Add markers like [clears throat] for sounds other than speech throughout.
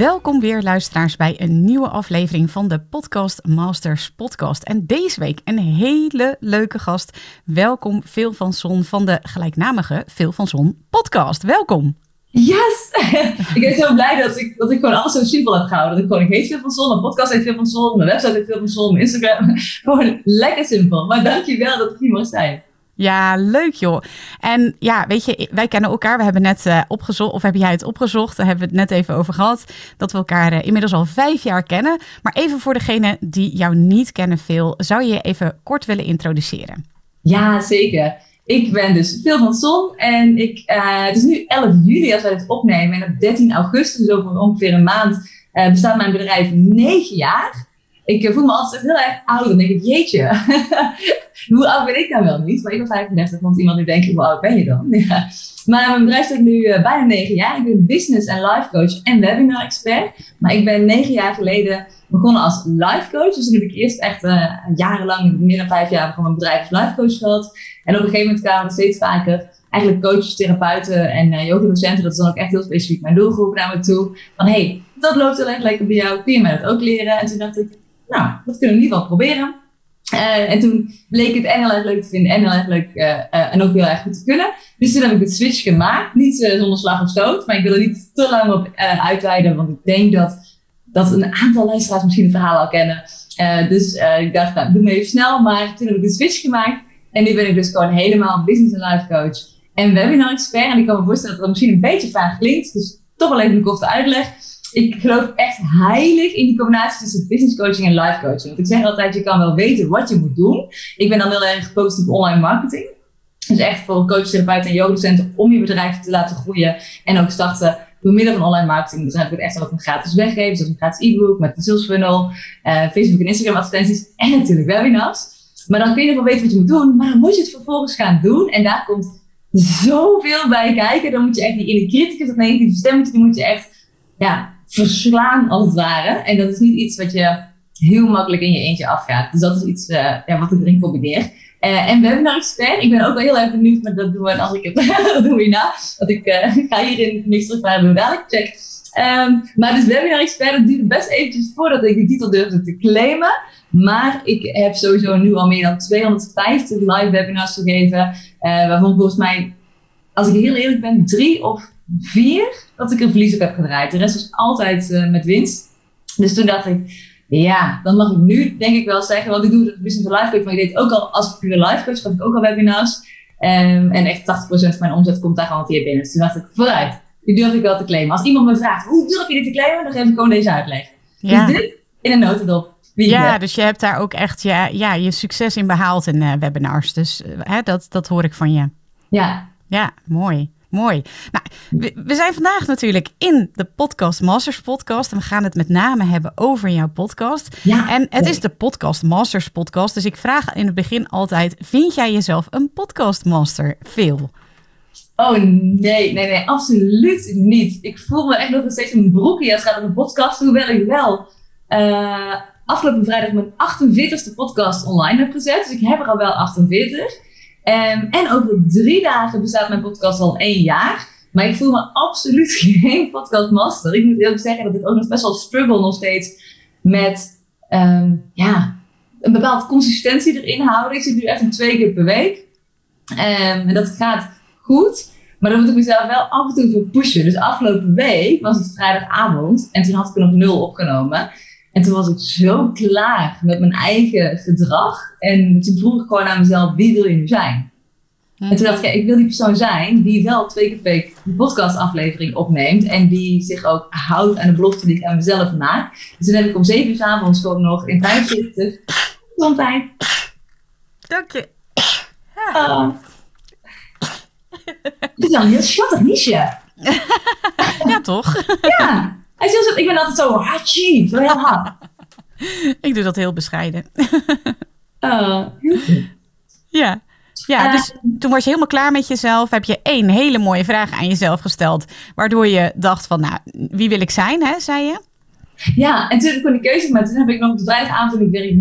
Welkom weer luisteraars bij een nieuwe aflevering van de Podcast Masters podcast. En deze week een hele leuke gast. Welkom Phil van Zon van de gelijknamige Phil van Zon podcast. Welkom. Yes! [laughs] ik ben zo blij dat ik, dat ik gewoon alles zo simpel heb gehouden. Dat ik gewoon, ik heet veel van Zon, mijn podcast heet veel van Zon, mijn website heet veel van Zon, mijn Instagram. [laughs] gewoon lekker simpel. Maar dankjewel dat ik hier mag zijn. Ja, leuk joh. En ja, weet je, wij kennen elkaar. We hebben net uh, opgezocht, of heb jij het opgezocht? Daar hebben we het net even over gehad. Dat we elkaar uh, inmiddels al vijf jaar kennen. Maar even voor degene die jou niet kennen veel, zou je je even kort willen introduceren? Ja, zeker. Ik ben dus Phil van Zon en ik, uh, het is nu 11 juli als wij het opnemen. En op 13 augustus, dus over ongeveer een maand, bestaat mijn bedrijf negen jaar. Ik voel me altijd heel erg oud. Dan denk ik, jeetje, [laughs] hoe oud ben ik nou wel niet? Maar ik ben 35, want iemand nu denkt, hoe oud ben je dan? [laughs] Ja. Maar mijn bedrijf staat nu uh, bijna negen jaar. Ik ben business en life coach en webinar expert. Maar ik ben negen jaar geleden begonnen als life coach. Dus toen heb ik eerst echt uh, jarenlang, meer dan vijf jaar, van mijn bedrijf als life coach gehad. En op een gegeven moment kwamen er steeds vaker eigenlijk coaches, therapeuten en uh, yoga-docenten. Dat is dan ook echt heel specifiek mijn doelgroep naar me toe. Van, hey, dat loopt heel erg lekker bij jou. Kun je mij dat ook leren? En toen dacht ik, nou, dat kunnen we in ieder geval proberen. Uh, en toen bleek het en heel erg leuk te vinden en heel erg leuk uh, uh, en ook heel erg goed te kunnen. Dus toen heb ik de switch gemaakt. Niet zonder slag of stoot, maar ik wil er niet te lang op uitweiden, want ik denk dat, dat een aantal luisteraars misschien het verhaal al kennen. dus ik dacht, nou, doe me even snel. Maar toen heb ik de switch gemaakt en nu ben ik dus gewoon helemaal business en life coach en webinar expert. En ik kan me voorstellen dat dat misschien een beetje vaag klinkt, dus toch wel even een korte uitleg ik geloof echt heilig in die combinatie tussen business coaching en life coaching. Want ik zeg altijd, je kan wel weten wat je moet doen. Ik ben dan heel erg gefocust op online marketing. Dus echt voor coach, therapeut en yogacenten om je bedrijf te laten groeien. En ook starten door middel van online marketing. Dus dan heb echt wat een gratis weggeven. Zoals een gratis e-book met een sales funnel, uh, Facebook en Instagram advertenties en natuurlijk webinars. Maar dan kun je wel weten wat je moet doen. Maar dan moet je het vervolgens gaan doen. En daar komt zoveel bij kijken. Dan moet je echt die in de criticus of negatieve stemmetje, die moet je echt ja, verslaan als het ware. En dat is niet iets wat je heel makkelijk in je eentje afgaat. Dus dat is iets uh, ja, wat ik erin combineer. Uh, en webinar expert, ik ben ook wel heel erg benieuwd, maar dat doen we als ik het [laughs] we hierna. Want ik uh, ga hierin niks terugvragen, doen dadelijk, check. Um, maar dus webinar expert, dat duurde best eventjes voordat ik die titel durfde te claimen. Maar ik heb sowieso nu al meer dan 250 live webinars gegeven. waarvan volgens mij, als ik heel eerlijk ben, drie of vier dat ik een verlies op heb gedraaid. De rest was altijd uh, met winst. Dus toen dacht ik, ja, dan mag ik nu denk ik wel zeggen, want ik doe het business life coach, maar ik deed ook al als pure life coach, gaf ik ook al webinars. Um, en echt 80% van mijn omzet komt daar gewoon hier binnen. Dus toen dacht ik, vooruit, die durf ik wel te claimen. Als iemand me vraagt, hoe durf je dit te claimen? Dan geef ik gewoon deze uitleg. Ja. Dus dit in een notendop. Ja, dus je hebt daar ook echt ja, ja, je succes in behaald in uh, webinars. Dus uh, hè, dat, dat hoor ik van je. Ja. Ja, mooi. Mooi. Nou, we, zijn vandaag natuurlijk in de Podcast Masters podcast. En we gaan het met name hebben over jouw podcast. Ja. En het is de Podcast Masters podcast. Dus ik vraag in het begin altijd: vind jij jezelf een podcast master? Veel. Oh nee, nee, nee, absoluut niet. Ik voel me echt nog steeds een broekje als het gaat om een podcast. Hoewel ik wel uh, afgelopen vrijdag mijn 48ste podcast online heb gezet. Dus ik heb er al wel 48. Um, en over drie dagen bestaat mijn podcast al één jaar. Maar ik voel me absoluut [laughs] geen podcastmaster. Ik moet eerlijk zeggen dat ik ook nog best wel struggle nog steeds met um, ja, een bepaalde consistentie erin houden. Ik zit nu echt twee keer per week. Um, en dat gaat goed. Maar dan moet ik mezelf wel af en toe voor pushen. Dus afgelopen week was het vrijdagavond en toen had ik er nog nul opgenomen. En toen was ik zo klaar met mijn eigen gedrag. En toen vroeg ik gewoon aan mezelf, wie wil je nu zijn? En toen dacht ik, ik wil die persoon zijn die wel twee keer per week een podcastaflevering opneemt. En die zich ook houdt aan de belofte die ik aan mezelf maak. Dus toen heb ik om zeven uur s avonds gewoon nog in tijd zitten. Gezondheid. Dank je. [laughs] Ja. Uh. Het is wel een heel schattig niche. ja, toch? ja. Hij is heel, ik ben altijd zo hachi, zo heel hard. [laughs] ik doe dat heel bescheiden. uh, [laughs] heel goed. Ja. Ja, dus toen was je helemaal klaar met jezelf. Heb je één hele mooie vraag aan jezelf gesteld. Waardoor je dacht van, nou, wie wil ik zijn, hè, zei je? Ja, en toen kon ik keuze gemaakt. Toen heb ik nog op de vrijdagavond, ik werk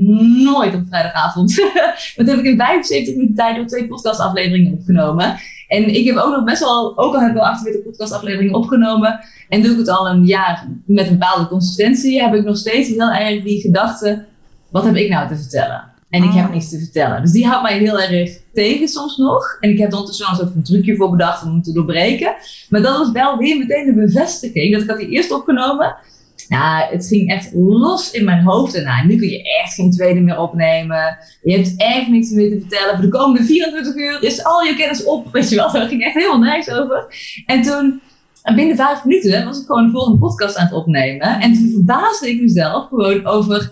nooit op vrijdagavond. maar [laughs] toen heb ik in 75 minuten tijd nog twee podcastafleveringen opgenomen. En ik heb ook nog best wel, ook al heb ik al 48 podcastafleveringen opgenomen. En doe ik het al een jaar met een bepaalde consistentie. Heb ik nog steeds heel erg die gedachte, wat heb ik nou te vertellen? En ik heb oh. niets te vertellen. Dus die houdt mij heel erg tegen soms nog. En ik heb er ondertussen wel een soort van trucje voor bedacht om hem te doorbreken. Maar dat was wel weer meteen de bevestiging. Dat ik had die eerst opgenomen. Ja, het ging echt los in mijn hoofd. Nou, nu kun je echt geen tweede meer opnemen. Je hebt echt niks meer te vertellen. Voor de komende 24 uur is al je kennis op. Weet je wel, [laughs] daar ging echt helemaal niks over. En toen, binnen vijf minuten, was ik gewoon de volgende podcast aan het opnemen. En toen verbaasde ik mezelf gewoon over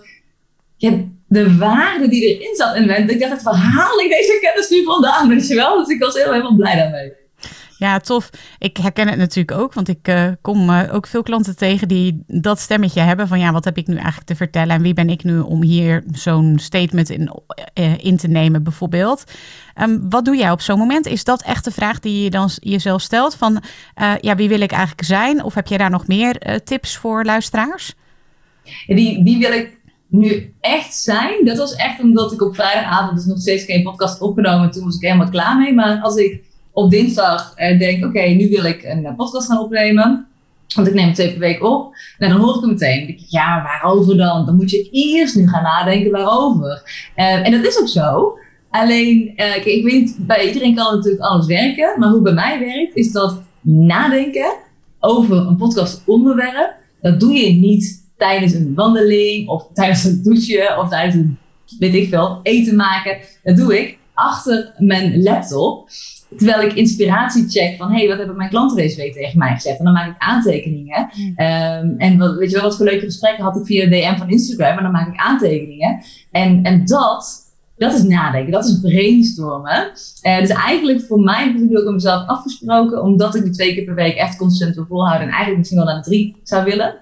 de waarde die erin zat. En ik dacht, waar haal ik deze kennis nu vandaan? Weet je wel? Dus ik was heel, helemaal blij daarmee. Ja, tof. Ik herken het natuurlijk ook, want ik uh, kom uh, ook veel klanten tegen die dat stemmetje hebben van ja, wat heb ik nu eigenlijk te vertellen en wie ben ik nu om hier zo'n statement in, uh, in te nemen bijvoorbeeld. Um, wat doe jij op zo'n moment? Is dat echt de vraag die je dan jezelf stelt van ja, wie wil ik eigenlijk zijn? Of heb je daar nog meer tips voor luisteraars? Die, wie wil ik nu echt zijn? Dat was echt omdat ik op vrijdagavond dus nog steeds geen podcast opgenomen. Toen was ik helemaal klaar mee. Maar als ik op dinsdag uh, denk, oké, nu wil ik een podcast gaan opnemen. Want ik neem het twee per week op. Nou, dan hoor ik hem meteen. Denk ja, waarover dan? Dan moet je eerst nu gaan nadenken waarover. Uh, en dat is ook zo. Alleen, kijk, ik weet bij iedereen kan natuurlijk alles werken. Maar hoe bij mij werkt, is dat nadenken over een podcast onderwerp. Dat doe je niet tijdens een wandeling of tijdens een douche of tijdens een, weet ik veel, eten maken. Dat doe ik achter mijn laptop. Terwijl ik inspiratie check van, hé, hey, wat hebben mijn klanten deze week tegen mij gezegd? En dan maak ik aantekeningen. Um, en wat, weet je wel, wat voor leuke gesprekken had ik via DM van Instagram? En dan maak ik aantekeningen. En, en dat, dat is nadenken, dat is brainstormen. Uh, dus eigenlijk voor mij heb ik ook aan mezelf afgesproken, omdat ik die twee keer per week echt constant wil volhouden. En eigenlijk misschien wel de drie zou willen.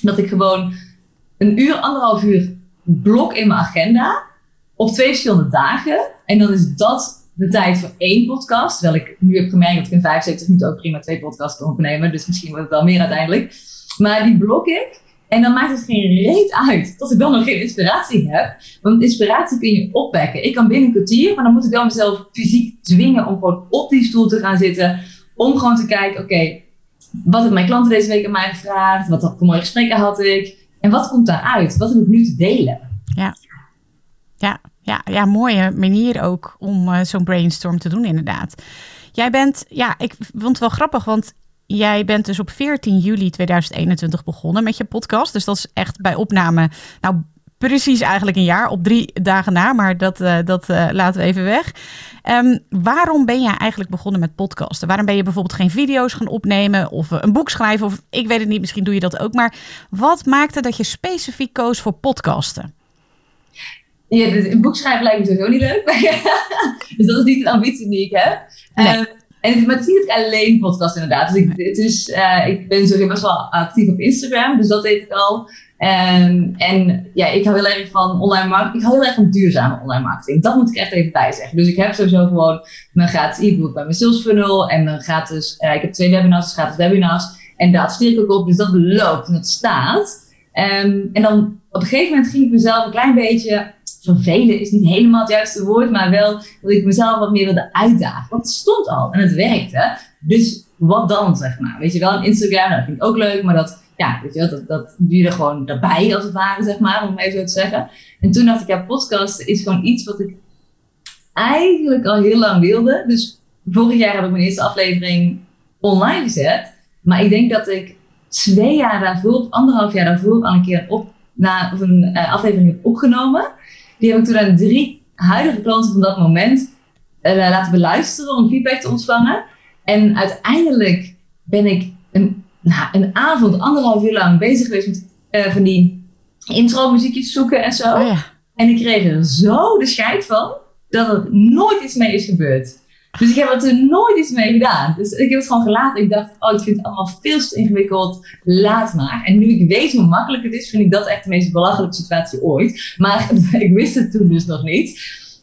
Dat ik gewoon een uur, anderhalf uur blok in mijn agenda op twee verschillende dagen. En dan is dat de tijd voor één podcast. Terwijl ik nu heb gemerkt dat ik in 75 minuten ook prima twee podcasts kan opnemen. Dus misschien wordt het wel meer uiteindelijk. Maar die blok ik. En dan maakt het geen reet uit dat ik dan nog geen inspiratie heb. Want inspiratie kun je opwekken. Ik kan binnen een kwartier, maar dan moet ik wel mezelf fysiek dwingen om gewoon op die stoel te gaan zitten. Om gewoon te kijken, oké, wat hebben mijn klanten deze week aan mij gevraagd? Wat voor mooie gesprekken had ik? En wat komt daaruit? Wat heb ik nu te delen? Ja, ja, ja, ja mooie manier ook om uh, zo'n brainstorm te doen inderdaad. Jij bent, ja, ik vond het wel grappig, want jij bent dus op 14 juli 2021 begonnen met je podcast. Dus dat is echt bij opname, nou precies eigenlijk een jaar, op drie dagen na, maar dat, uh, dat uh, laten we even weg. Um, waarom ben jij eigenlijk begonnen met podcasten? Waarom ben je bijvoorbeeld geen video's gaan opnemen of een boek schrijven? Of ik weet het niet, misschien doe je dat ook. Maar wat maakte dat je specifiek koos voor podcasten? Ja, dus een boek schrijven lijkt me sowieso niet leuk. [laughs] dus dat is niet een ambitie die ik heb. Nee. Um, en maar het is niet alleen podcast inderdaad. Dus ik, het is, uh, ik ben sowieso best wel actief op Instagram, dus dat deed ik al. Um, en ja, ik hou heel erg van online marketing. Ik hou heel erg van duurzame online marketing. Dat moet ik echt even bij zeggen. Dus ik heb sowieso gewoon mijn gratis e-book bij mijn sales funnel. En mijn gratis, uh, ik heb twee webinars, gratis webinars. En daar adverteer ik ook op. Dus dat loopt en dat staat. Um, en dan op een gegeven moment ging ik mezelf een klein beetje vervelen is niet helemaal het juiste woord, maar wel dat ik mezelf wat meer wilde uitdagen. Want het stond al en het werkte. Dus wat dan, zeg maar. Weet je wel, Instagram, dat vind ik ook leuk, maar dat, ja, weet je wel, dat, dat duurde gewoon erbij als het ware, zeg maar, om mij zo te zeggen. En toen dacht ik, ja, podcast is gewoon iets wat ik eigenlijk al heel lang wilde. Dus vorig jaar heb ik mijn eerste aflevering online gezet. Maar ik denk dat ik twee jaar daarvoor, anderhalf jaar daarvoor, al een keer op, na, of een uh, aflevering heb opgenomen. Die heb ik toen aan drie huidige klanten van dat moment uh, laten beluisteren om feedback te ontvangen. En uiteindelijk ben ik een, nou, een avond, anderhalf uur lang bezig geweest met uh, van die intro muziekjes zoeken en zo. Oh ja. En ik kreeg er zo de scheid van dat er nooit iets mee is gebeurd. Dus ik heb er toen nooit iets mee gedaan. Dus ik heb het gewoon gelaten. Ik dacht, oh, ik vind het allemaal veel te ingewikkeld. Laat maar. En nu ik weet hoe makkelijk het is, vind ik dat echt de meest belachelijke situatie ooit. Maar [laughs] ik wist het toen dus nog niet.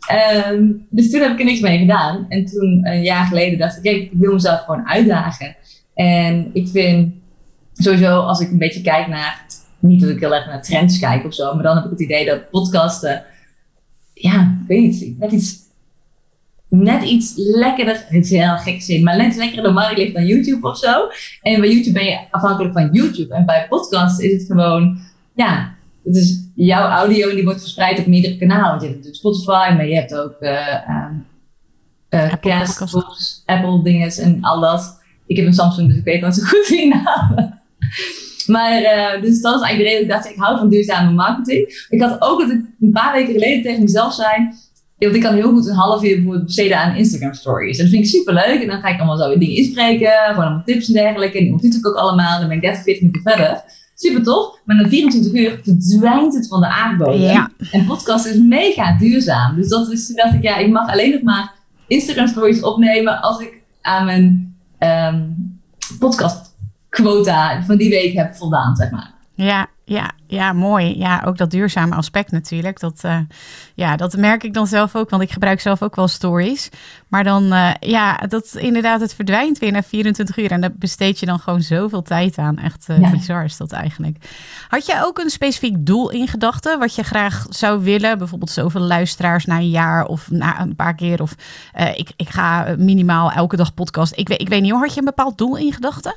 Ehm, dus toen heb ik er niks mee gedaan. En toen, een jaar geleden, dacht ik, kijk, ik wil mezelf gewoon uitdagen. En ik vind sowieso, als ik een beetje kijk naar, niet dat ik heel erg naar trends kijk of zo, maar dan heb ik het idee dat podcasten, ja, ik weet niet, net iets, net iets lekkerder, het is heel gek zin, maar net iets lekkerder de markt ligt dan YouTube of zo. En bij YouTube ben je afhankelijk van YouTube. En bij podcast is het gewoon, ja, het is jouw audio en die wordt verspreid op meerdere kanalen. Want je hebt natuurlijk Spotify, maar je hebt ook uh, uh, Apple, Apple dingen en al dat. Ik heb een Samsung, dus ik weet wat zo goed namen. [laughs] Maar uh, dus dat is eigenlijk de reden dat ik dacht, ik hou van duurzame marketing. Ik had ook dat ik een paar weken geleden tegen mezelf zei, want ik kan heel goed een half uur bijvoorbeeld besteden aan Instagram stories. En dat vind ik super leuk. En dan ga ik allemaal zo dingen inspreken, gewoon allemaal tips en dergelijke. En die ontmoet ik ook allemaal. Dan ben ik 30, 40 minuten verder. Super tof. Maar na 24 uur verdwijnt het van de aardbodem. Ja. En podcast is mega duurzaam. Dus dat is, dacht ik, ja, ik mag alleen nog maar Instagram stories opnemen als ik aan mijn um, podcast quota van die week heb voldaan, zeg maar. Ja, ja, ja, mooi. Ja, ook dat duurzame aspect natuurlijk. Dat, uh, ja, dat merk ik dan zelf ook, want ik gebruik zelf ook wel stories. Maar dan, uh, ja, dat inderdaad, het verdwijnt weer na 24 uur. En daar besteed je dan gewoon zoveel tijd aan. Echt uh, bizar is dat eigenlijk. Had jij ook een specifiek doel in gedachten, wat je graag zou willen? Bijvoorbeeld zoveel luisteraars na een jaar of na een paar keer. Of ik, ik ga minimaal elke dag podcast. Ik weet, ik weet niet, had je een bepaald doel in gedachten?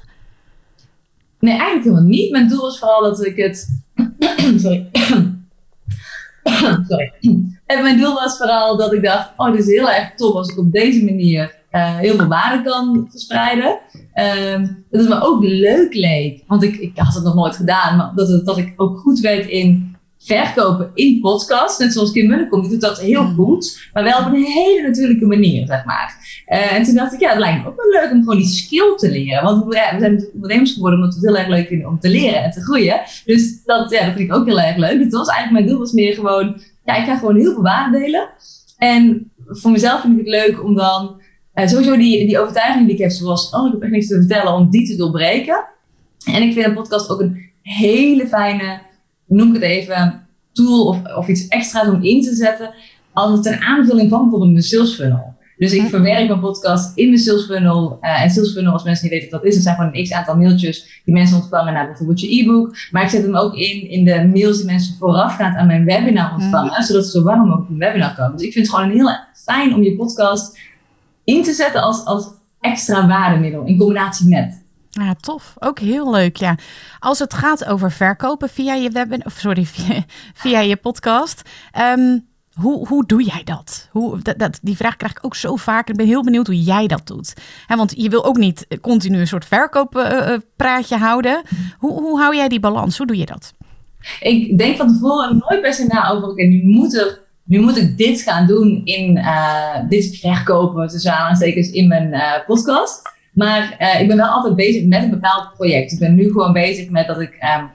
Nee, eigenlijk helemaal niet. Mijn doel was vooral dat ik het. [clears throat] Sorry. [clears throat] Sorry. En mijn doel was vooral dat ik dacht: oh, dit is heel erg tof als ik op deze manier uh, heel veel waarde kan verspreiden. Dat het me ook leuk leek, want ik, ik had het nog nooit gedaan, maar dat, dat ik ook goed werd in verkopen in podcast. Net zoals Kim Munnekom, die doet dat heel mm. goed. Maar wel op een hele natuurlijke manier, zeg maar. Uh, en toen dacht ik, ja, het lijkt me ook wel leuk om gewoon die skill te leren. Want we, ja, we zijn ondernemers geworden omdat we het heel erg leuk vinden om te leren en te groeien. Dus dat, ja, dat vind ik ook heel erg leuk. Het was eigenlijk mijn doel was meer gewoon, ja, ik ga gewoon heel veel waarde delen. En voor mezelf vind ik het leuk om dan, uh, sowieso die, die overtuiging die ik heb, zoals, oh, ik heb echt niks te vertellen, om die te doorbreken. En ik vind een podcast ook een hele fijne noem ik het even, tool of, of iets extra's om in te zetten als het een aanvulling van bijvoorbeeld mijn sales funnel. Dus ik verwerk mijn podcast in mijn sales funnel. Uh, en sales funnel, als mensen niet weten wat dat is, dat zijn gewoon een x aantal mailtjes die mensen ontvangen naar bijvoorbeeld je e-book. Maar ik zet hem ook in in de mails die mensen voorafgaand aan mijn webinar ontvangen, zodat ze zo warm mogelijk op een webinar komen. Dus ik vind het gewoon heel fijn om je podcast in te zetten als, als extra waardemiddel in combinatie met. Ja, tof. Ook heel leuk. Ja. Als het gaat over verkopen via je web, of sorry, [laughs] via, je podcast. Um, hoe, hoe doe jij dat? Hoe, dat? Die vraag krijg ik ook zo vaak. Ik ben heel benieuwd hoe jij dat doet. He, want je wil ook niet continu een soort verkooppraatje uh, houden. Hoe, hoe hou jij die balans? Hoe doe je dat? Ik denk van tevoren nooit per se na over, nu moet er nu moet ik dit gaan doen in uh, dit verkopen, tussen aanstekens in mijn podcast. Maar uh, ik ben wel altijd bezig met een bepaald project. Ik ben nu gewoon bezig met dat ik um,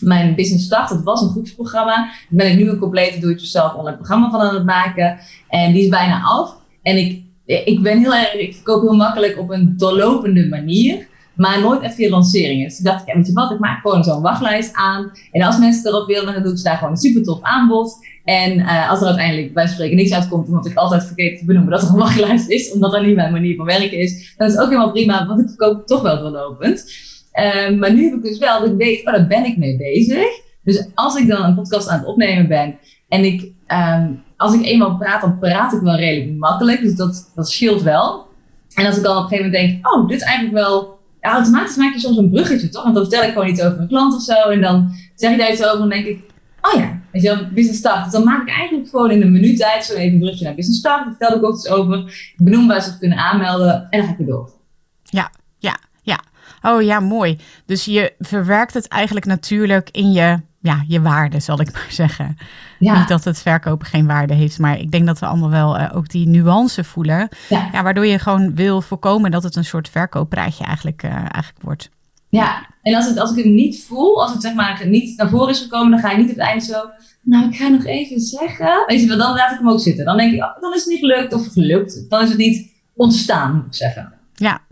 mijn business start. Dat was een groepsprogramma. Daar ben ik nu een complete do-it-yourself online programma van aan het maken. En die is bijna af. En ik, ik ben heel erg, ik verkoop heel makkelijk op een doorlopende manier. Maar nooit echt via lanceringen. Dus ik dacht, ja, weet je wat, ik maak gewoon zo'n wachtlijst aan. En als mensen erop willen, dan doe ik daar gewoon een super tof aanbod. En uh, als er uiteindelijk bij spreken niks uitkomt, omdat ik altijd vergeet te benoemen dat er een wachtlijst is, omdat dat niet mijn manier van werken is, dan is het ook helemaal prima, want ik verkoop toch wel doorlopend. Uh, maar nu heb ik dus wel dat ik weet, oh, daar ben ik mee bezig. Dus als ik dan een podcast aan het opnemen ben en ik, um, als ik eenmaal praat, dan praat ik wel redelijk makkelijk. Dus dat, dat scheelt wel. En als ik dan op een gegeven moment denk, oh, dit is eigenlijk wel ja, automatisch maak je soms een bruggetje, toch? Want dan vertel ik gewoon iets over mijn klant of zo. En dan zeg je daar iets over en dan denk ik, oh ja, weet je wel, business start. Dus dan maak ik eigenlijk gewoon in een minuut tijd zo even een bruggetje naar business start. Dan vertel ik ook iets over. Ik benoem waar ze kunnen aanmelden en dan ga ik weer door. Ja, ja, ja. Oh ja, mooi. Dus je verwerkt het eigenlijk natuurlijk in je ja, je waarde, zal ik maar zeggen. Niet dat het verkopen geen waarde heeft, maar ik denk dat we allemaal wel uh, ook die nuance voelen. Ja. ja. waardoor je gewoon wil voorkomen dat het een soort verkooppraatje eigenlijk, uh, eigenlijk wordt. Ja, en als, het, als ik het niet voel, als het zeg maar niet naar voren is gekomen, dan ga je niet op het eind zo. Nou, ik ga nog even zeggen. Weet je, dan laat ik hem ook zitten. Dan denk ik, oh, dan is het niet gelukt of gelukt. Dan is het niet ontstaan, moet ik zeggen. Ja.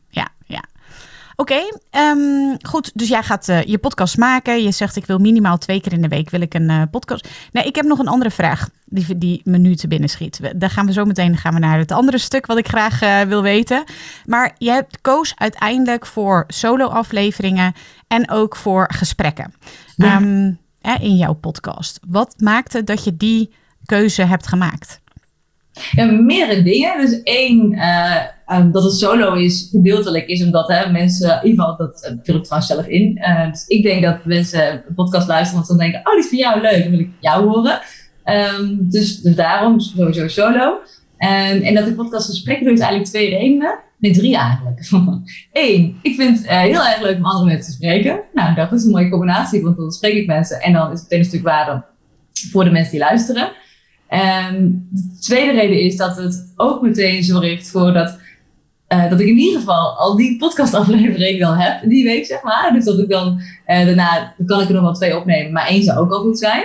Oké, ehm, goed. Dus jij gaat uh, je podcast maken. Je zegt ik wil minimaal twee keer in de week wil ik een uh, podcast. Nee, ik heb nog een andere vraag die, die me nu te binnen schiet. Daar gaan we zo meteen gaan we naar het andere stuk wat ik graag uh, wil weten. Maar je hebt koos uiteindelijk voor solo afleveringen en ook voor gesprekken ja. um, in jouw podcast. Wat maakte dat je die keuze hebt gemaakt? Ja, meerdere dingen. Dus één, uh, um, dat het solo is, gedeeltelijk is omdat hè, mensen, in ieder geval, dat uh, vul ik trouwens zelf in. Uh, dus ik denk dat mensen een podcast luisteren, want dan denken, oh, die is voor jou leuk, dan wil ik jou horen. Um, dus, dus daarom sowieso solo. En, dat ik podcast doe, is eigenlijk twee redenen. Nee, drie eigenlijk. [laughs] Eén, ik vind het heel erg leuk om andere mensen te spreken. Nou, dat is een mooie combinatie, want dan spreek ik mensen en dan is het meteen een stuk waarde voor de mensen die luisteren. En de tweede reden is dat het ook meteen zorgt voor dat, uh, dat ik in ieder geval al die podcastaflevering dan heb die week, zeg maar. Dus dat ik dan uh, daarna, kan ik er nog wel twee opnemen, maar één zou ook al goed zijn.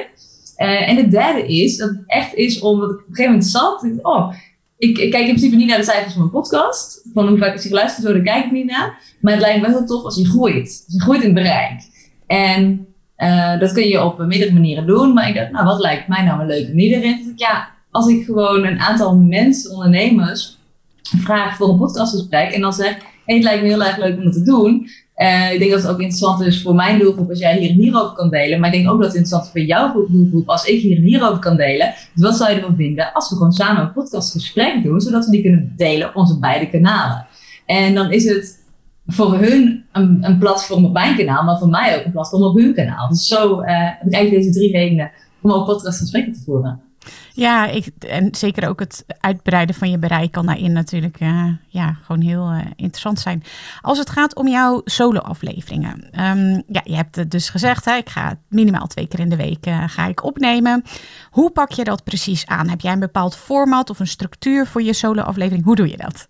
Uh, en de derde is dat het echt is omdat ik op een gegeven moment zat. Ik, oh, ik, ik, kijk in principe niet naar de cijfers van mijn podcast. Van hoe vaak ik geluisterd worden, kijk ik niet naar. Maar het lijkt me wel tof als je groeit. Als je groeit in het bereik. En dat kun je op meerdere manieren doen. Maar ik dacht, nou, wat lijkt mij nou een leuke manier erin? ja, als ik gewoon een aantal mensen, ondernemers, vraag voor een podcastgesprek en dan zeg, het lijkt me heel erg leuk om het te doen. Uh, ik denk dat het ook interessant is voor mijn doelgroep als jij hier en hierover kan delen. Maar ik denk ook dat het interessant is voor jouw doelgroep als ik hier en hierover kan delen. Dus wat zou je ervan vinden als we gewoon samen een podcastgesprek doen, zodat we die kunnen delen op onze beide kanalen? En dan is het voor hun een, een, platform op mijn kanaal, maar voor mij ook een platform op hun kanaal. Dus zo uh, heb ik eigenlijk deze drie redenen om ook podcastgesprekken te voeren. Ja, ik, en zeker ook het uitbreiden van je bereik kan daarin natuurlijk uh, ja, gewoon heel uh, interessant zijn. Als het gaat om jouw solo-afleveringen. Um, ja, je hebt dus gezegd, hè, ik ga minimaal twee keer in de week uh, ga ik opnemen. Hoe pak je dat precies aan? Heb jij een bepaald format of een structuur voor je solo-aflevering? Hoe doe je dat?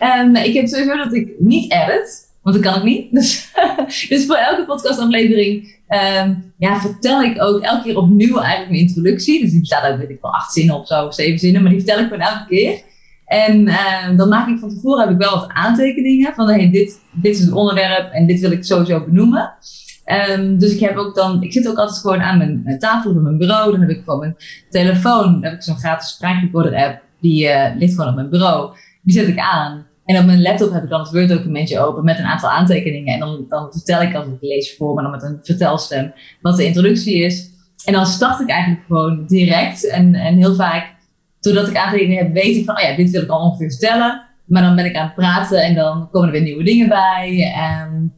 Um, ik heb sowieso dat ik niet edit. Want dat kan ik niet. Dus, [laughs] dus voor elke podcastaflevering um, ja, vertel ik ook elke keer opnieuw eigenlijk mijn introductie. Dus die bestaat uit, weet ik wel, acht zinnen of zo, zeven zinnen. Maar die vertel ik gewoon elke keer. En uh, dan maak ik van tevoren heb ik wel wat aantekeningen. Van hey, dit, dit is het onderwerp en dit wil ik sowieso benoemen. Um, dus ik heb ook dan, ik zit ook altijd gewoon aan mijn, tafel of mijn bureau. Dan heb ik gewoon mijn telefoon. Dan heb ik zo'n gratis spraakrecorder app. Die uh, ligt gewoon op mijn bureau. Die zet ik aan. En op mijn laptop heb ik dan het Word-documentje open met een aantal aantekeningen. En dan, dan vertel ik als ik lees voor, maar dan met een vertelstem, wat de introductie is. En dan start ik eigenlijk gewoon direct. En, en heel vaak, doordat ik aantekeningen heb, weet ik van, oh ja, dit wil ik al ongeveer vertellen. Maar dan ben ik aan het praten en dan komen er weer nieuwe dingen bij. En,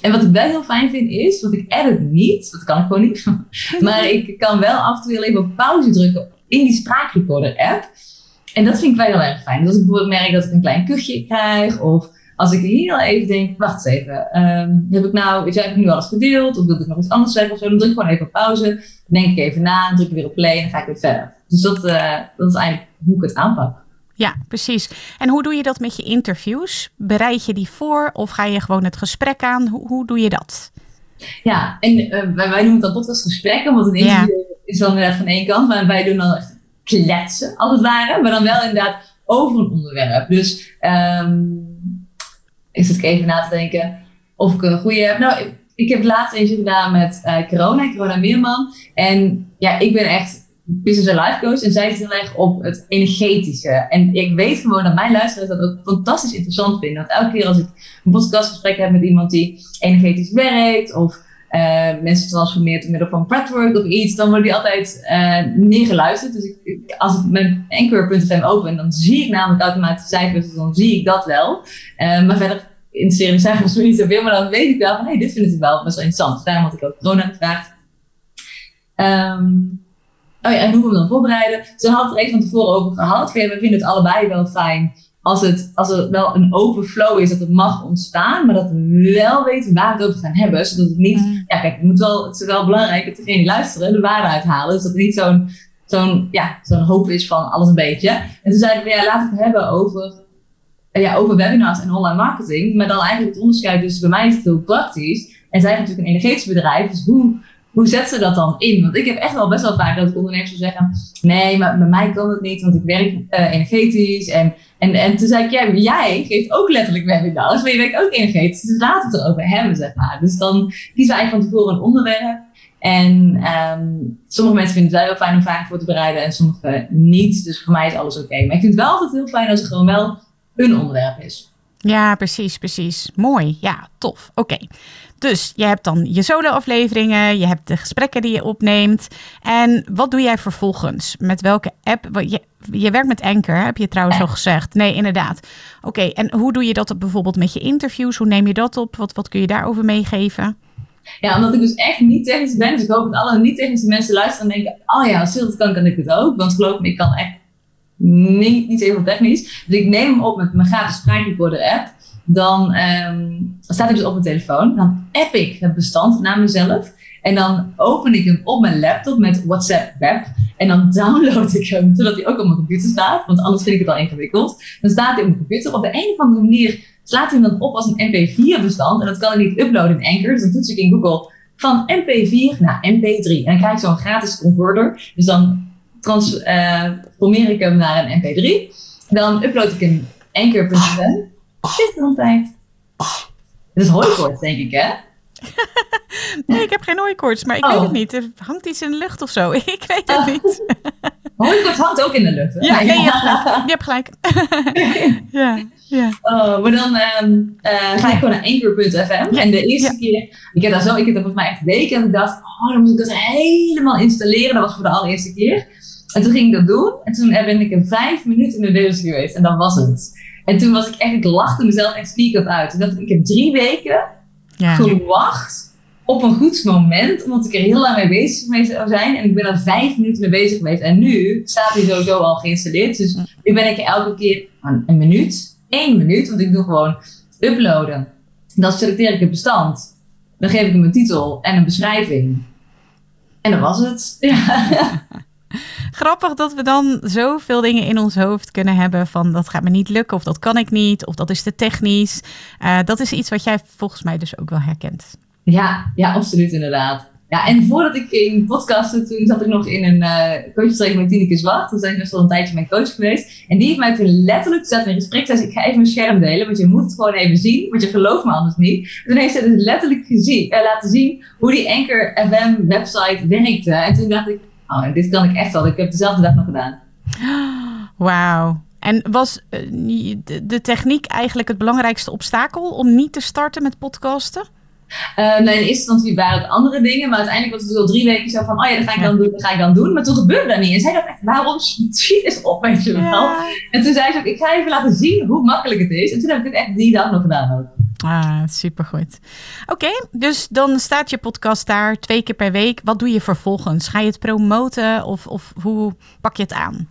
en wat ik wel heel fijn vind is, want ik edit niet, dat kan ik gewoon niet. [laughs] maar ik kan wel af en toe even pauze drukken in die spraakrecorder app. En dat vind ik wel heel erg fijn. Dus als ik bijvoorbeeld merk dat ik een klein kuchje krijg, of als ik hier al even denk, wacht eens even, um, heb ik nou, heb ik nu alles gedeeld, of wil ik nog iets anders zeggen of zo, dan druk ik gewoon even op pauze, dan denk ik even na, druk ik weer op play en dan ga ik weer verder. Dus dat, uh, dat is eigenlijk hoe ik het aanpak. Ja, precies. En hoe doe je dat met je interviews? Bereid je die voor of ga je gewoon het gesprek aan? Hoe, hoe doe je dat? Ja, en uh, wij, wij, noemen dat podcastgesprekken, want een interview ja. is dan inderdaad van één kant, maar wij doen dan echt kletsen, als het ware. Maar dan wel inderdaad over een onderwerp. Dus um, ik zit even na te denken of ik een goede heb. Nou, ik, ik heb laatst eentje gedaan met uh, Corona, Corona Meerman. En ja, ik ben echt business en life coach. En zij zit heel erg op het energetische. En ik weet gewoon dat mijn luisteraars dat ook fantastisch interessant vinden. Want elke keer als ik een podcastgesprek heb met iemand die energetisch werkt... of uh, mensen transformeert door middel van breathwork of iets, dan worden die altijd uh, neergeluisterd. Dus ik, als ik mijn Anchor.fm open, dan zie ik namelijk automatisch cijfers, dus dan zie ik dat wel. Uh, maar verder interesseren de cijfers me niet zoveel, maar dan weet ik wel van, hey, dit vinden ze wel best wel interessant. Daarom had ik ook corona gevraagd. Um, oh ja, en hoe we hem dan voorbereiden. Ze hadden het er even van tevoren over gehad. We vinden het allebei wel fijn als het, als het wel een open flow is, dat het mag ontstaan, maar dat we wel weten waar we het over gaan hebben. Zodat het niet, mm. ja kijk, het, moet wel, het is wel belangrijk dat degene die luisteren de waarde uithalen. Dus dat het niet zo'n zo'n ja, zo'n hoop is van alles een beetje. En toen zeiden we, ja, laten we het hebben over, ja, over webinars en online marketing. Maar dan eigenlijk het onderscheid, dus bij mij is het heel praktisch. En zij hebben natuurlijk een energetisch bedrijf, dus hoe hoe zet ze dat dan in? Want ik heb echt wel best wel vaak dat ik ondernemers zeggen: nee, maar bij mij kan het niet, want ik werk uh, energetisch en En, en toen zei ik, jij geeft ook letterlijk webinars, maar je werkt ook energetisch. Dus laten we het erover hebben, zeg maar. Dus dan kiezen we eigenlijk van tevoren een onderwerp. En um, sommige mensen vinden het wel heel fijn om vragen voor te bereiden en sommige niet. Dus voor mij is alles oké. Maar ik vind het wel altijd heel fijn als er gewoon wel een onderwerp is. Ja, precies, precies. Mooi. Ja, tof. Oké. Dus je hebt dan je solo-afleveringen, je hebt de gesprekken die je opneemt. En wat doe jij vervolgens? Met welke app? Je, je werkt met Anchor, heb je trouwens al gezegd. Nee, inderdaad. Oké, en hoe doe je dat bijvoorbeeld met je interviews? Hoe neem je dat op? Wat, wat kun je daarover meegeven? Ja, omdat ik dus echt niet technisch ben. Dus ik hoop dat alle niet-technische mensen luisteren en denken... Oh ja, als dat kan, kan ik het ook. Want geloof me, ik kan echt niet, niet heel technisch. Dus ik neem hem op met mijn gratis spraakrecorder app. Dan um, staat hij dus op mijn telefoon. Dan app ik het bestand naar mezelf. En dan open ik hem op mijn laptop met WhatsApp web. En dan download ik hem, zodat hij ook op mijn computer staat. Want anders vind ik het al ingewikkeld. Dan staat hij op mijn computer. Op de een of andere manier slaat hij hem dan op als een MP4 bestand. En dat kan ik niet uploaden in Anchor. Dus dan toets ik in Google van MP4 naar MP3. En dan krijg ik zo'n gratis converter. Dus dan transformeer ik hem naar een MP3. Dan upload ik een Anchor.nl. Shit, dan tijd. Het is hooikoorts, denk ik, hè? [laughs] nee, ik heb geen hooikoorts, maar ik weet het oh. niet. Er hangt iets in de lucht of zo. [laughs] ik weet het oh. niet. [laughs] hooikoorts hangt ook in de lucht, hè? Ja, nee, je hebt gelijk. ja, ja. Oh, maar dan um, uh, ga ik gewoon naar anchor.fm. Ja, en de eerste keer, ik heb daar zo, ik heb daar volgens mij echt weken en ik dacht, oh, dan moet ik dat helemaal installeren. Dat was voor de allereerste keer. En toen ging ik dat doen. En toen ben ik in vijf minuten in de bezig geweest. En dan was het. En toen was ik echt, ik lachte mezelf echt speak-up uit. En dat, ik heb drie weken ja. gewacht op een goed moment. Omdat ik er heel lang mee bezig mee zou zijn. En ik ben er vijf minuten mee bezig geweest. En nu staat hij sowieso al geïnstalleerd. Dus nu ben ik elke keer een minuut. één minuut. Want ik doe gewoon uploaden. Dan selecteer ik het bestand. Dan geef ik hem een titel en een beschrijving. En dat was het. Ja. [laughs] Grappig dat we dan zoveel dingen in ons hoofd kunnen hebben van dat gaat me niet lukken of dat kan ik niet of dat is te technisch. Uh, dat is iets wat jij volgens mij dus ook wel herkent. Ja, ja, absoluut inderdaad. Ja, en voordat ik ging podcasten, toen zat ik nog in een uh, coachtraining met Tineke Zwart. Toen zijn ik best een tijdje mijn coach geweest. En die heeft mij toen letterlijk, zaten in gesprek, zei ik ga even mijn scherm delen, want je moet het gewoon even zien, want je gelooft me anders niet. toen heeft ze dus letterlijk gezien, uh, laten zien hoe die Anchor FM website werkte. En toen dacht ik, oh, dit kan ik echt wel. Ik heb dezelfde dag nog gedaan. Wauw. En was eh, de techniek eigenlijk het belangrijkste obstakel om niet te starten met podcasten? Uh, nee, in eerste instantie waren het andere dingen, maar uiteindelijk was het al drie weken zo van, oh ja, dat ga ik dan doen, dat ga ik dan doen. Maar toen gebeurde dat niet. En zij dacht echt, waarom schiet eens op, weet je wel. En toen zei ze ook, ik ga even laten zien hoe makkelijk het is. En toen heb ik het echt die dag nog gedaan ook. Ah, supergoed. Oké, dus dan staat je podcast daar twee keer per week. Wat doe je vervolgens? Ga je het promoten of, of hoe pak je het aan?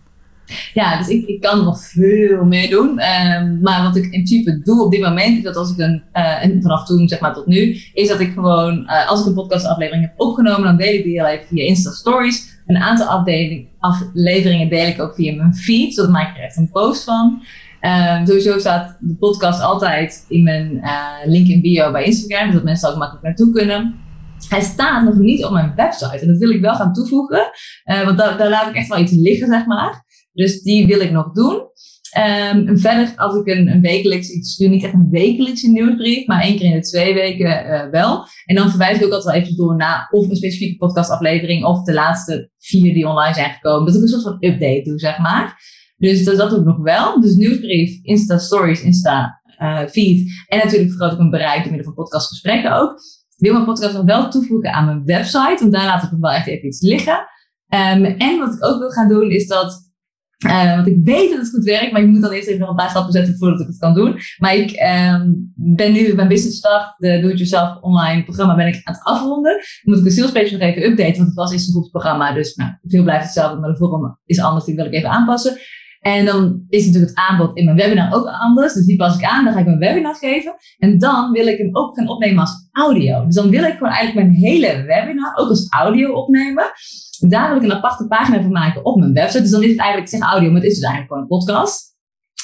Ja, dus ik, ik kan nog veel meer doen. Um, maar wat ik in principe doe op dit moment, is dat als ik een, uh, en vanaf toen zeg maar tot nu, is dat ik gewoon, uh, als ik een podcastaflevering heb opgenomen, dan deel ik die heel even via Insta Stories. Een aantal afleveringen deel ik ook via mijn feed, zodat maak ik er echt een post van. Um, sowieso staat de podcast altijd in mijn uh, link in bio bij Instagram, zodat mensen ook makkelijk naartoe kunnen. Hij staat nog niet op mijn website en dat wil ik wel gaan toevoegen, uh, want daar, laat ik echt wel iets liggen, zeg maar. Dus die wil ik nog doen. En verder, als ik een, een wekelijks, ik stuur niet echt een wekelijkse nieuwsbrief, maar één keer in de twee weken uh, wel. En dan verwijs ik ook altijd wel even door naar of een specifieke podcastaflevering of de laatste vier die online zijn gekomen. Dat ik een soort van update doe, zeg maar. Dus dat, dat doe ik nog wel. Dus nieuwsbrief, Insta Stories, Insta uh, feed. En natuurlijk vergroot ik mijn bereik door middel van podcastgesprekken ook. Ik wil mijn podcast nog wel toevoegen aan mijn website, want daar laat ik nog wel echt even iets liggen. Um, en wat ik ook wil gaan doen, is dat uh, want ik weet dat het goed werkt, maar ik moet dan eerst even nog een paar stappen zetten voordat ik het kan doen. Maar ik um, ben nu mijn business start, de Do-it-yourself online programma, ben ik aan het afronden. Dan moet ik de sales page nog even updaten, want het was eerst een goed programma. Dus nou, veel blijft hetzelfde, maar de vorm is anders, die wil ik even aanpassen. En dan is natuurlijk het aanbod in mijn webinar ook anders. Dus die pas ik aan, dan ga ik mijn webinar geven. En dan wil ik hem ook gaan opnemen als audio. Dus dan wil ik gewoon eigenlijk mijn hele webinar ook als audio opnemen. Daar wil ik een aparte pagina van maken op mijn website. Dus dan is het eigenlijk, ik zeg audio, maar het is dus eigenlijk gewoon een podcast.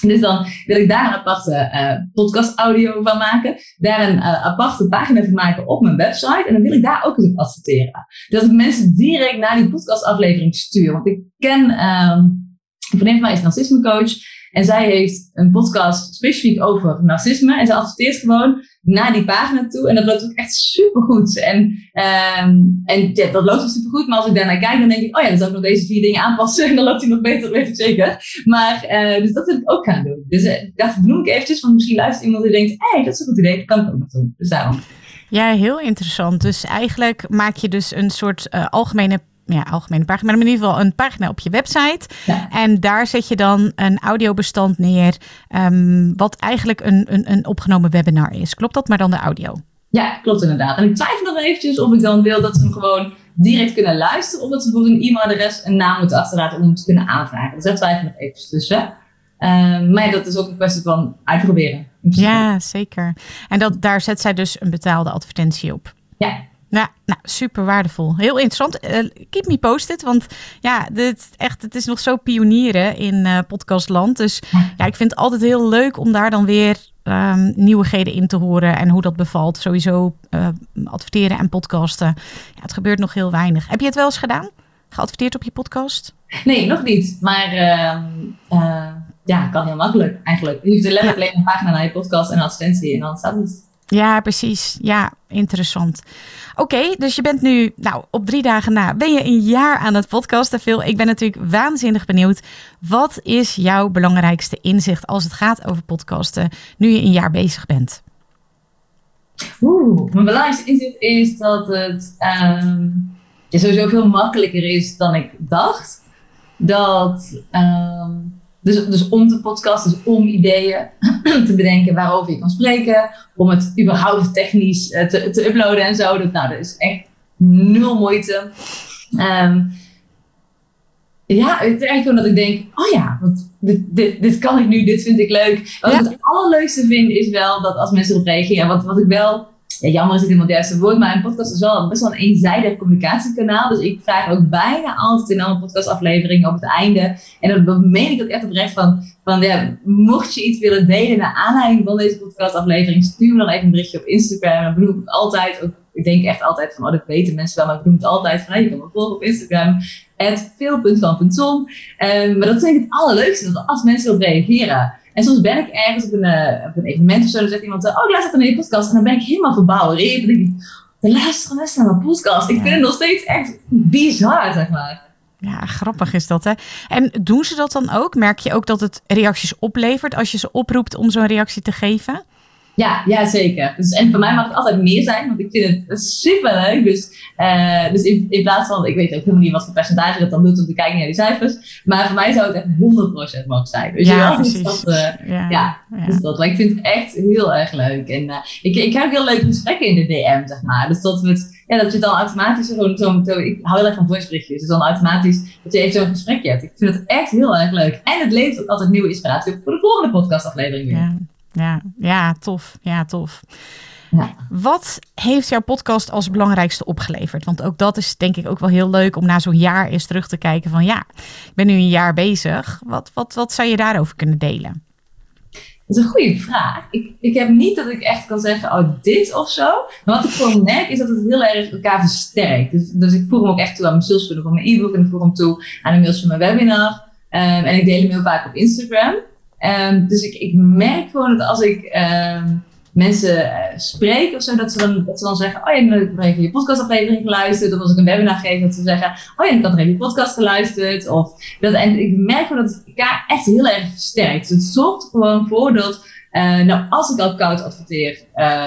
Dus dan wil ik daar een aparte uh, podcast audio van maken. Daar een uh, aparte pagina van maken op mijn website. En dan wil ik daar ook eens op adverteren. Dus dat ik mensen direct naar die podcast aflevering stuur. Want ik ken... Uh, een vriendin van mij is narcisme coach. En zij heeft een podcast specifiek over narcisme. En ze adverteert gewoon naar die pagina toe. En dat loopt ook echt supergoed. En, um, en ja, dat loopt ook supergoed. Maar als ik daarnaar kijk, dan denk ik, oh ja, dan zou ik nog deze vier dingen aanpassen. [laughs] En dan loopt hij nog beter, weet ik zeker. Maar, uh, dus dat wil ik ook gaan doen. Dus uh, dat benoem ik eventjes, want misschien luistert iemand die denkt, hé, hey, dat is een goed idee, dat kan ik ook nog doen. Dus daarom. Ja, heel interessant. Dus eigenlijk maak je dus een soort uh, algemene ja, algemene pagina, maar in ieder geval een pagina op je website. En daar zet je dan een audiobestand neer, um, wat eigenlijk een, een, een opgenomen webinar is. Klopt dat, maar dan de audio? Ja, klopt inderdaad. En ik twijfel nog eventjes of ik dan wil dat ze hem gewoon direct kunnen luisteren, of dat ze voor een e-mailadres een naam moeten achterlaten om hem te kunnen aanvragen. Dus daar twijfel ik nog eventjes tussen. Um, maar ja, dat is ook een kwestie van uitproberen. Ja, zeker. En dat, daar zet zij dus een betaalde advertentie op. Ja, ja, nou, super waardevol. Heel interessant. Uh, keep me posted, want ja, dit, echt, het is nog zo pionieren in uh, podcastland. Dus ja, ik vind het altijd heel leuk om daar dan weer um, nieuwigheden in te horen en hoe dat bevalt. Sowieso uh, adverteren en podcasten. Ja, het gebeurt nog heel weinig. Heb je het wel eens gedaan? Geadverteerd op je podcast? Nee, nog niet. Maar uh, ja, kan heel makkelijk eigenlijk. Je hoeft letterlijk alleen een pagina naar je podcast en advertentie en dan staat het. Ja, precies. Ja, interessant. Oké, dus je bent nu, nou, op drie dagen na, ben je een jaar aan het podcasten, Phil. Ik ben natuurlijk waanzinnig benieuwd. Wat is jouw belangrijkste inzicht als het gaat over podcasten, nu je een jaar bezig bent? Oeh, mijn belangrijkste inzicht is dat het um, sowieso veel makkelijker is dan ik dacht. Dat um, dus, dus om te podcasten, dus om ideeën [clears throat] te bedenken waarover je kan spreken. Om het überhaupt technisch eh, te, te uploaden en zo. Dat, nou, dat is echt nul moeite. Um, ja, het is eigenlijk gewoon dat ik denk, oh ja, want dit, dit, dit kan ik nu, dit vind ik leuk. Wat ik het allerleukste vind is wel dat als mensen erop reageren, wat, wat ik wel ja, jammer is het helemaal het juiste woord, maar een podcast is wel best wel een eenzijdig communicatiekanaal. Dus ik vraag ook bijna altijd in alle podcastafleveringen op het einde. En dat meen ik ook echt oprecht van, van ja, mocht je iets willen delen naar aanleiding van deze podcastaflevering, stuur me dan even een berichtje op Instagram. Dan benoem ik altijd, ook, ik denk echt altijd van, oh dat weten mensen wel, maar ik benoem het altijd van, je kan me volgen op Instagram. Um, ehm, maar dat is eigenlijk het allerleukste, dat als mensen erop reageren. En soms ben ik ergens op een, uh, op een evenement of zo, dan zegt iemand, oh, ik luister naar je podcast. En dan ben ik helemaal verbouwereerd. Dan denk ik, de luisteren mensen naar mijn podcast. Ik vind het nog steeds echt bizar, zeg maar. Ja, grappig is dat, hè? En doen ze dat dan ook? Merk je ook dat het reacties oplevert als je ze oproept om zo'n reactie te geven? Ja, ja, zeker. Dus, en voor mij mag het altijd meer zijn, want ik vind het super leuk. Dus, uh, dus in, in, plaats van, ik weet ook helemaal niet wat voor percentage dat dan doet om te kijken naar die cijfers. Maar voor mij zou het echt 100% mogen zijn. Dus ja, precies. Dat, uh, ja, ja, ja, Dus dat, maar ik vind het echt heel erg leuk. En uh, ik, ik heb heel leuke gesprekken in de DM, zeg maar. Dus dat, we ja, dat je dan automatisch gewoon zo, zo ik hou heel erg van voiceberichtjes. Dus dan automatisch dat je even zo'n gesprekje hebt. Ik vind het echt heel erg leuk. En het levert ook altijd nieuwe inspiratie op voor de volgende podcastaflevering weer. Ja ja, tof. Ja, tof. Ja. Wat heeft jouw podcast als belangrijkste opgeleverd? Want ook dat is denk ik ook wel heel leuk om na zo'n jaar eens terug te kijken van ja, ik ben nu een jaar bezig. Wat, wat, wat zou je daarover kunnen delen? Dat is een goede vraag. Ik, ik heb niet dat ik echt kan zeggen, oh, dit of zo. Maar wat ik gewoon merk, is dat het heel erg elkaar versterkt. Dus, dus ik voeg hem ook echt toe aan mijn salesfunnel van mijn e-book. En ik voeg hem toe aan de mails van mijn webinar. Um, en ik deel hem heel vaak op Instagram. Um, dus ik, ik merk gewoon dat als ik um, mensen uh, spreek of zo, dat ze, dan, dat ze dan zeggen: Oh ja, dan heb ik je podcastaflevering geluisterd. Of als ik een webinar geef, dat ze zeggen: Oh ja, ik had er je podcast geluisterd. Of dat, en ik merk gewoon dat het elkaar echt heel erg versterkt. Dus het zorgt er gewoon voor dat, uh, nou, als ik al koud adverteer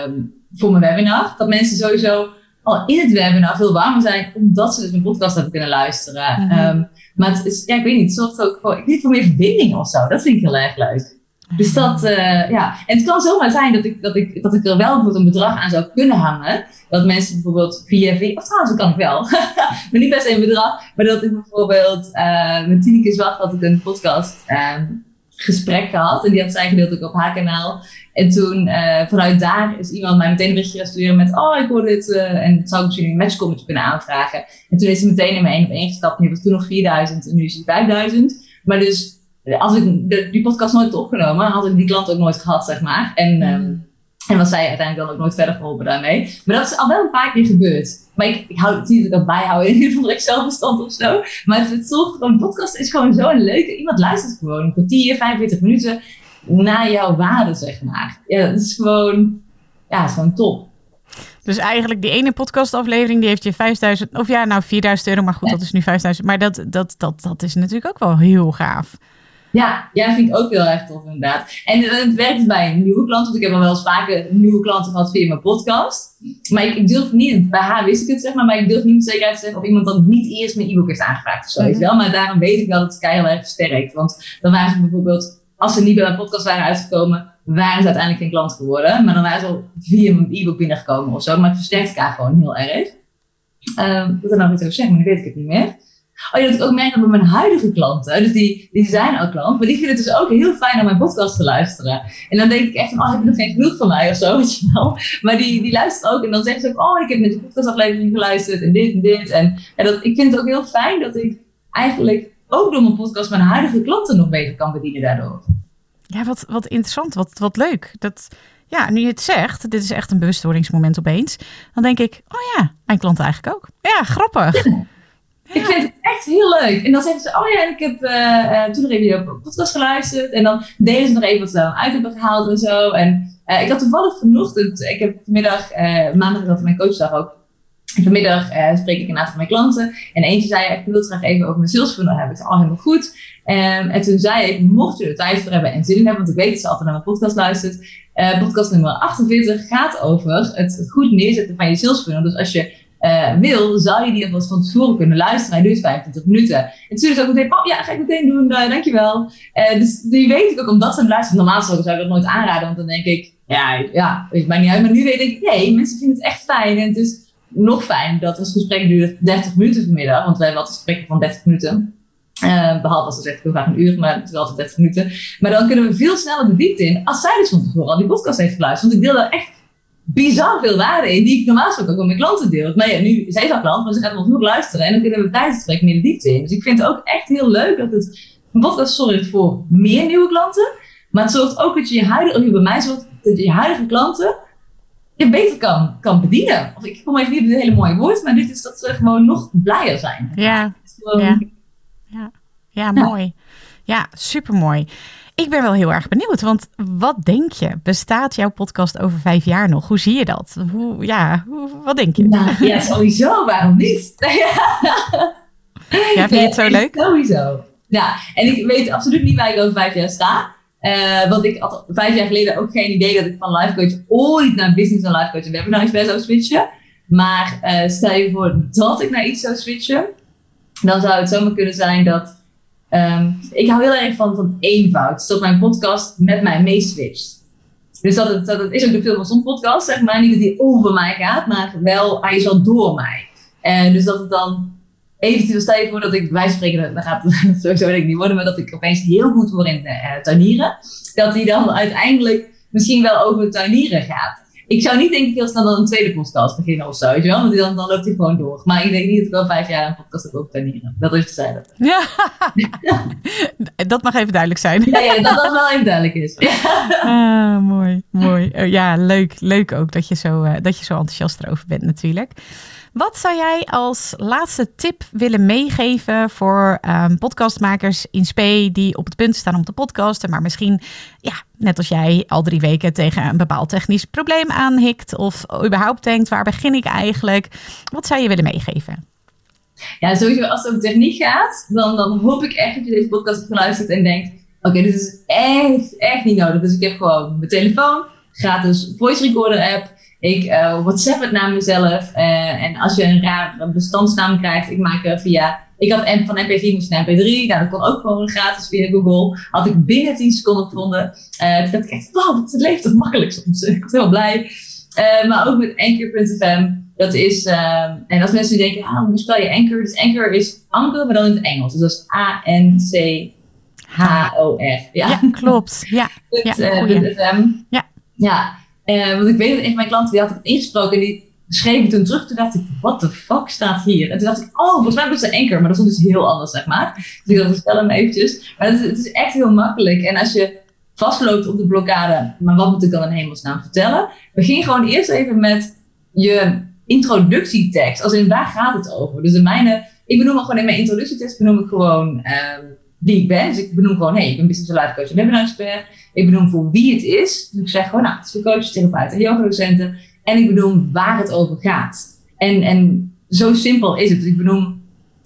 um, voor mijn webinar, dat mensen sowieso al in het webinar veel warmer zijn, omdat ze dus mijn podcast hebben kunnen luisteren. Mm -hmm. um, maar het is, ja, ik weet niet, het zorgt ook voor, ik weet voor meer verbinding of zo. Dat vind ik heel erg leuk. Dus dat, uh, ja. En het kan zomaar zijn dat ik, dat ik, dat ik er wel een bedrag aan zou kunnen hangen. Dat mensen bijvoorbeeld via, via of trouwens, dat kan ik wel. [laughs] maar niet se een bedrag. Maar dat ik bijvoorbeeld, uh, met Tineke Zwart had ik een podcast um, gesprek gehad. En die had zij gedeeld ook op haar kanaal. En toen uh, vanuit daar is iemand mij meteen een berichtje gaan met... Oh, ik hoor dit uh, en zou ik misschien een matchcommetje kunnen aanvragen. En toen is ze meteen in mijn één op één gestapt. Nu was toen nog 4000 en nu is het 5000. Maar dus als ik die podcast nooit had opgenomen, had ik die klant ook nooit gehad, zeg maar. En, um, En was zij uiteindelijk dan ook nooit verder geholpen daarmee. Maar dat is al wel een paar keer gebeurd. Maar ik, ik hou het niet dat ik dat bijhouden in ieder geval Excel-bestand of zo. Maar het, het zorgt gewoon, een podcast is gewoon zo een leuke. Iemand luistert gewoon een kwartier, 45 minuten naar jouw waarde, zeg maar. Ja, dat is gewoon, ja, het is gewoon top. Dus eigenlijk die ene podcastaflevering, die heeft je 5000, of ja, nou 4000 euro, maar goed, dat is nu 5000. Maar dat, dat, dat, dat is natuurlijk ook wel heel gaaf. Ja, ja, vind ik ook heel erg tof inderdaad. En het werkt dus bij nieuwe klanten, want ik heb al wel eens vaker nieuwe klanten gehad via mijn podcast. Maar ik, ik, durf niet, bij haar wist ik het zeg maar, maar ik durf niet met zekerheid te zeggen of iemand dan niet eerst mijn e-book heeft aangevraagd of zo, weet wel. Maar daarom weet ik wel dat het kei heel erg versterkt. Want dan waren ze bijvoorbeeld, als ze niet bij mijn podcast waren uitgekomen, waren ze uiteindelijk geen klant geworden. Maar dan waren ze al via mijn e-book binnengekomen of zo. Maar het versterkt elkaar gewoon heel erg. Um, wat er nou iets over zeggen, maar nu weet ik het niet meer. Oh ja, dat ik ook merk dat mijn huidige klanten, dus die, die zijn al klant, maar die vinden het dus ook heel fijn om mijn podcast te luisteren. En dan denk ik echt van, oh, heb je nog geen genoeg van mij of zo, [laughs] weet je wel. Maar die, die luisteren ook en dan zeggen ze ook, oh, ik heb met de podcastaflevering geluisterd en dit en dit. En, en dat, ik vind het ook heel fijn dat ik eigenlijk ook door mijn podcast mijn huidige klanten nog beter kan bedienen daardoor. Ja, wat, wat interessant, wat, wat leuk. Dat, ja, nu je het zegt, dit is echt een bewustwordingsmoment opeens. Dan denk ik, oh ja, mijn klanten eigenlijk ook. Ja, grappig. Ik vind het echt heel leuk. En dan zeggen ze, oh ja, ik heb uh, toen nog even je podcast geluisterd. En dan delen ze nog even wat ze uit hebben gehaald en zo. En uh, ik had toevallig vanochtend, ik heb vanmiddag, maandag had mijn coachdag ook. Vanmiddag spreek ik een aantal van mijn klanten. En eentje zei, ik wil het graag even over mijn sales funnel hebben. Ik zei, al oh, helemaal goed. Um, en toen zei ik, mocht je er tijd voor hebben en zin in hebben, want ik weet dat ze altijd naar mijn podcast luistert. podcast nummer 48 gaat over het goed neerzetten van je sales funnel. Dus als je uh, wil, zou je die alvast van tevoren kunnen luisteren. Hij duurt 25 minuten. En toen is ook meteen, oh ja, ga ik meteen doen, uh, dankjewel. Uh, dus die weet ik ook, omdat ze hem luisteren. Normaal zou ik dat nooit aanraden, want dan denk ik, ja, ja, ik ben niet uit. Maar nu weet ik, nee, mensen vinden het echt fijn. En het is nog fijn dat ons gesprek duurt 30 minuten vanmiddag, want wij hebben altijd gesprekken van 30 minuten. Behalve als ze zegt, ik wil graag een uur, maar het is altijd 30 minuten. Maar dan kunnen we veel sneller de diepte in als zij dus van tevoren al die podcast heeft geluisterd. Want ik deel daar echt bizar veel waarde in, die ik normaal gesproken ook met mijn klanten deel. Maar ja, nu is al klant, maar ze gaat ons nog luisteren en dan kunnen we tijdens het gesprek meer de diepte in. Dus ik vind het ook echt heel leuk dat het een podcast zorgt voor meer nieuwe klanten, maar het zorgt ook dat je je huidige, bij mij zorgt dat je je huidige klanten je beter kan, kan bedienen. Of ik kom even niet op het hele mooie woord, maar dit is dat ze gewoon nog blijer zijn. Ja, ja. ja. ja, mooi. Ja, super mooi. Ik ben wel heel erg benieuwd, want wat denk je? Bestaat jouw podcast over vijf jaar nog? Hoe zie je dat? Hoe, ja, hoe, wat denk je? Nou, ja, sowieso. Waarom niet? [laughs] ja, vind je het zo leuk? Sowieso. Ja, en ik weet absoluut niet waar ik over vijf jaar sta. Uh, want ik had vijf jaar geleden ook geen idee dat ik van life coach ooit naar business en life coach en webinar expert zou switchen. Maar uh, stel je voor dat ik naar iets zou switchen, dan zou het zomaar kunnen zijn dat Um, ik hou heel erg van, van eenvoud. Dat mijn podcast met mij meeswitcht. Dus dat, dat is ook de Film van Soms podcast, zeg maar. Niet dat die over mij gaat, maar wel, hij is door mij. En dus dat het dan eventueel, stel je voor dat ik, wij spreken, dan gaat het [laughs] sowieso denk ik niet worden, maar dat ik opeens heel goed word in uh, tuinieren. Dat hij dan uiteindelijk misschien wel over tuinieren gaat ik zou niet denk ik heel snel dan een tweede podcast beginnen of zo, weet je wel? Want dan, dan loopt hij gewoon door. Maar ik denk niet dat ik al vijf jaar een podcast heb tuinieren. Dat is te zeggen. Ja, [laughs] dat mag even duidelijk zijn. Ja, ja dat dat wel even duidelijk is. [laughs] ah, mooi, mooi. Uh, ja, leuk, leuk ook dat je, zo, uh, dat je zo enthousiast erover bent natuurlijk. Wat zou jij als laatste tip willen meegeven voor um, podcastmakers in spe die op het punt staan om te podcasten, maar misschien, ja, net als jij, al drie weken tegen een bepaald technisch probleem aanhikt of überhaupt denkt, waar begin ik eigenlijk? Wat zou je willen meegeven? Ja, sowieso als het over techniek gaat, dan, dan hoop ik echt dat je deze podcast hebt geluisterd en denkt, oké, dit is echt, echt niet nodig. Dus ik heb gewoon mijn telefoon, gratis voice recorder app, ik uh, WhatsApp het naar mezelf. Uh, en als je een raar bestandsnaam krijgt, ik maak er via. Ik had van MP4 moest naar MP3. Nou, dat kon ook gewoon gratis via Google. Had ik binnen 10 seconden gevonden. Uh, toen dacht ik echt, wow, het leeft toch makkelijk soms. ik was heel blij. maar ook met Anchor.fm. Dat is, en als mensen denken, ah, hoe spel je Anchor? Dus Anchor is Anker, maar dan in het Engels. Dus dat is A-N-C-H-O-R. Ja. ja, klopt. Ja, ja, ja. ja. Uh, want ik weet dat een van mijn klanten, die had het ingesproken en die schreef het toen terug. Toen dacht ik, what the fuck staat hier? En toen dacht ik, oh, volgens mij was het Anchor, maar dat stond dus heel anders, zeg maar. Dus ik ik stel hem eventjes. Maar het is, het is, echt heel makkelijk. En als je vastloopt op de blokkade, maar wat moet ik dan in hemelsnaam vertellen? Begin gewoon eerst even met je introductietekst. Als in, waar gaat het over? Dus in mijn, ik benoem gewoon in mijn introductietekst, benoem ik gewoon um, wie ik ben. Dus ik benoem gewoon, hey, ik ben business life coach en webinar expert. Ik benoem voor wie het is. Dus ik zeg gewoon, nou, het is voor coaches, therapeuten en yoga-docenten. En ik benoem waar het over gaat. En, en zo simpel is het. Dus ik benoem,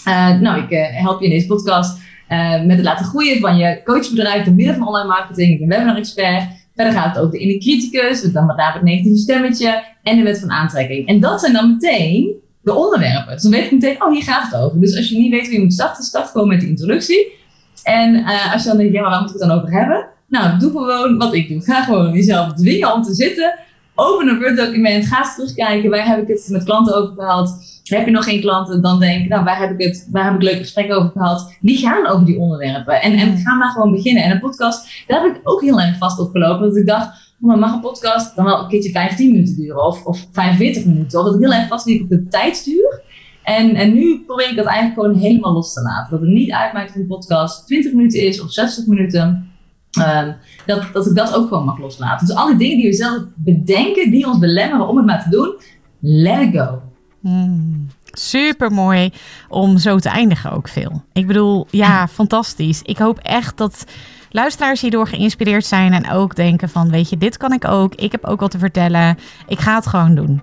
uh, nou, ik uh, help je in deze podcast uh, met het laten groeien van je coachbedrijf door middel van online marketing. Ik ben webinar-expert. Verder gaat het over de inner criticus, dan met het negatieve stemmetje en de wet van aantrekking. En dat zijn dan meteen de onderwerpen. Dus dan weet ik meteen, oh, hier gaat het over. Dus als je niet weet hoe je moet starten, start gewoon met de introductie. En als je dan denkt, ja, waar moet ik het dan over hebben? Nou, doe gewoon wat ik doe. Ga gewoon jezelf dwingen om te zitten. Open een Word-document. Ga eens terugkijken. Waar heb ik het met klanten over gehad? Heb je nog geen klanten? Dan denk ik, nou, waar heb ik het? Waar heb ik leuke gesprekken over gehad? Die gaan over die onderwerpen. En, en ga maar gewoon beginnen. En een podcast, daar heb ik ook heel erg vast op gelopen. Dat ik dacht, oh, mag een podcast dan wel een keertje 15 minuten duren? Of, of 45 minuten? Of dat ik heel erg vast liep op de tijd stuur. En, en nu probeer ik dat eigenlijk gewoon helemaal los te laten. Dat het niet uitmaakt of een podcast 20 minuten is of 60 minuten. Um, dat, dat ik dat ook gewoon mag loslaten. Dus alle dingen die we zelf bedenken, die ons belemmeren om het maar te doen, let it go. Hmm, super mooi om zo te eindigen ook veel. Ik bedoel, ja, [laughs] fantastisch. Ik hoop echt dat luisteraars hierdoor geïnspireerd zijn en ook denken van, weet je, dit kan ik ook. Ik heb ook wat te vertellen. Ik ga het gewoon doen.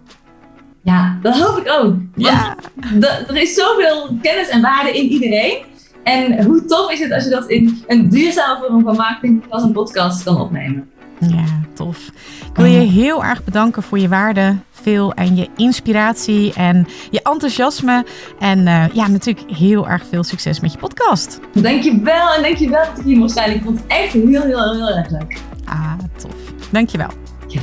Ja, dat hoop ik ook. Ja. er is zoveel kennis en waarde in iedereen. En hoe tof is het als je dat in een duurzame vorm van marketing als een podcast kan opnemen. Ja, tof. Ik wil je heel erg bedanken voor je waarde, veel en je inspiratie en je enthousiasme. En uh, ja, natuurlijk heel erg veel succes met je podcast. Dankjewel en dankjewel dat ik hier mocht zijn. Ik vond het echt heel, heel, heel, heel erg leuk. Ah, tof. Dankjewel. Yes.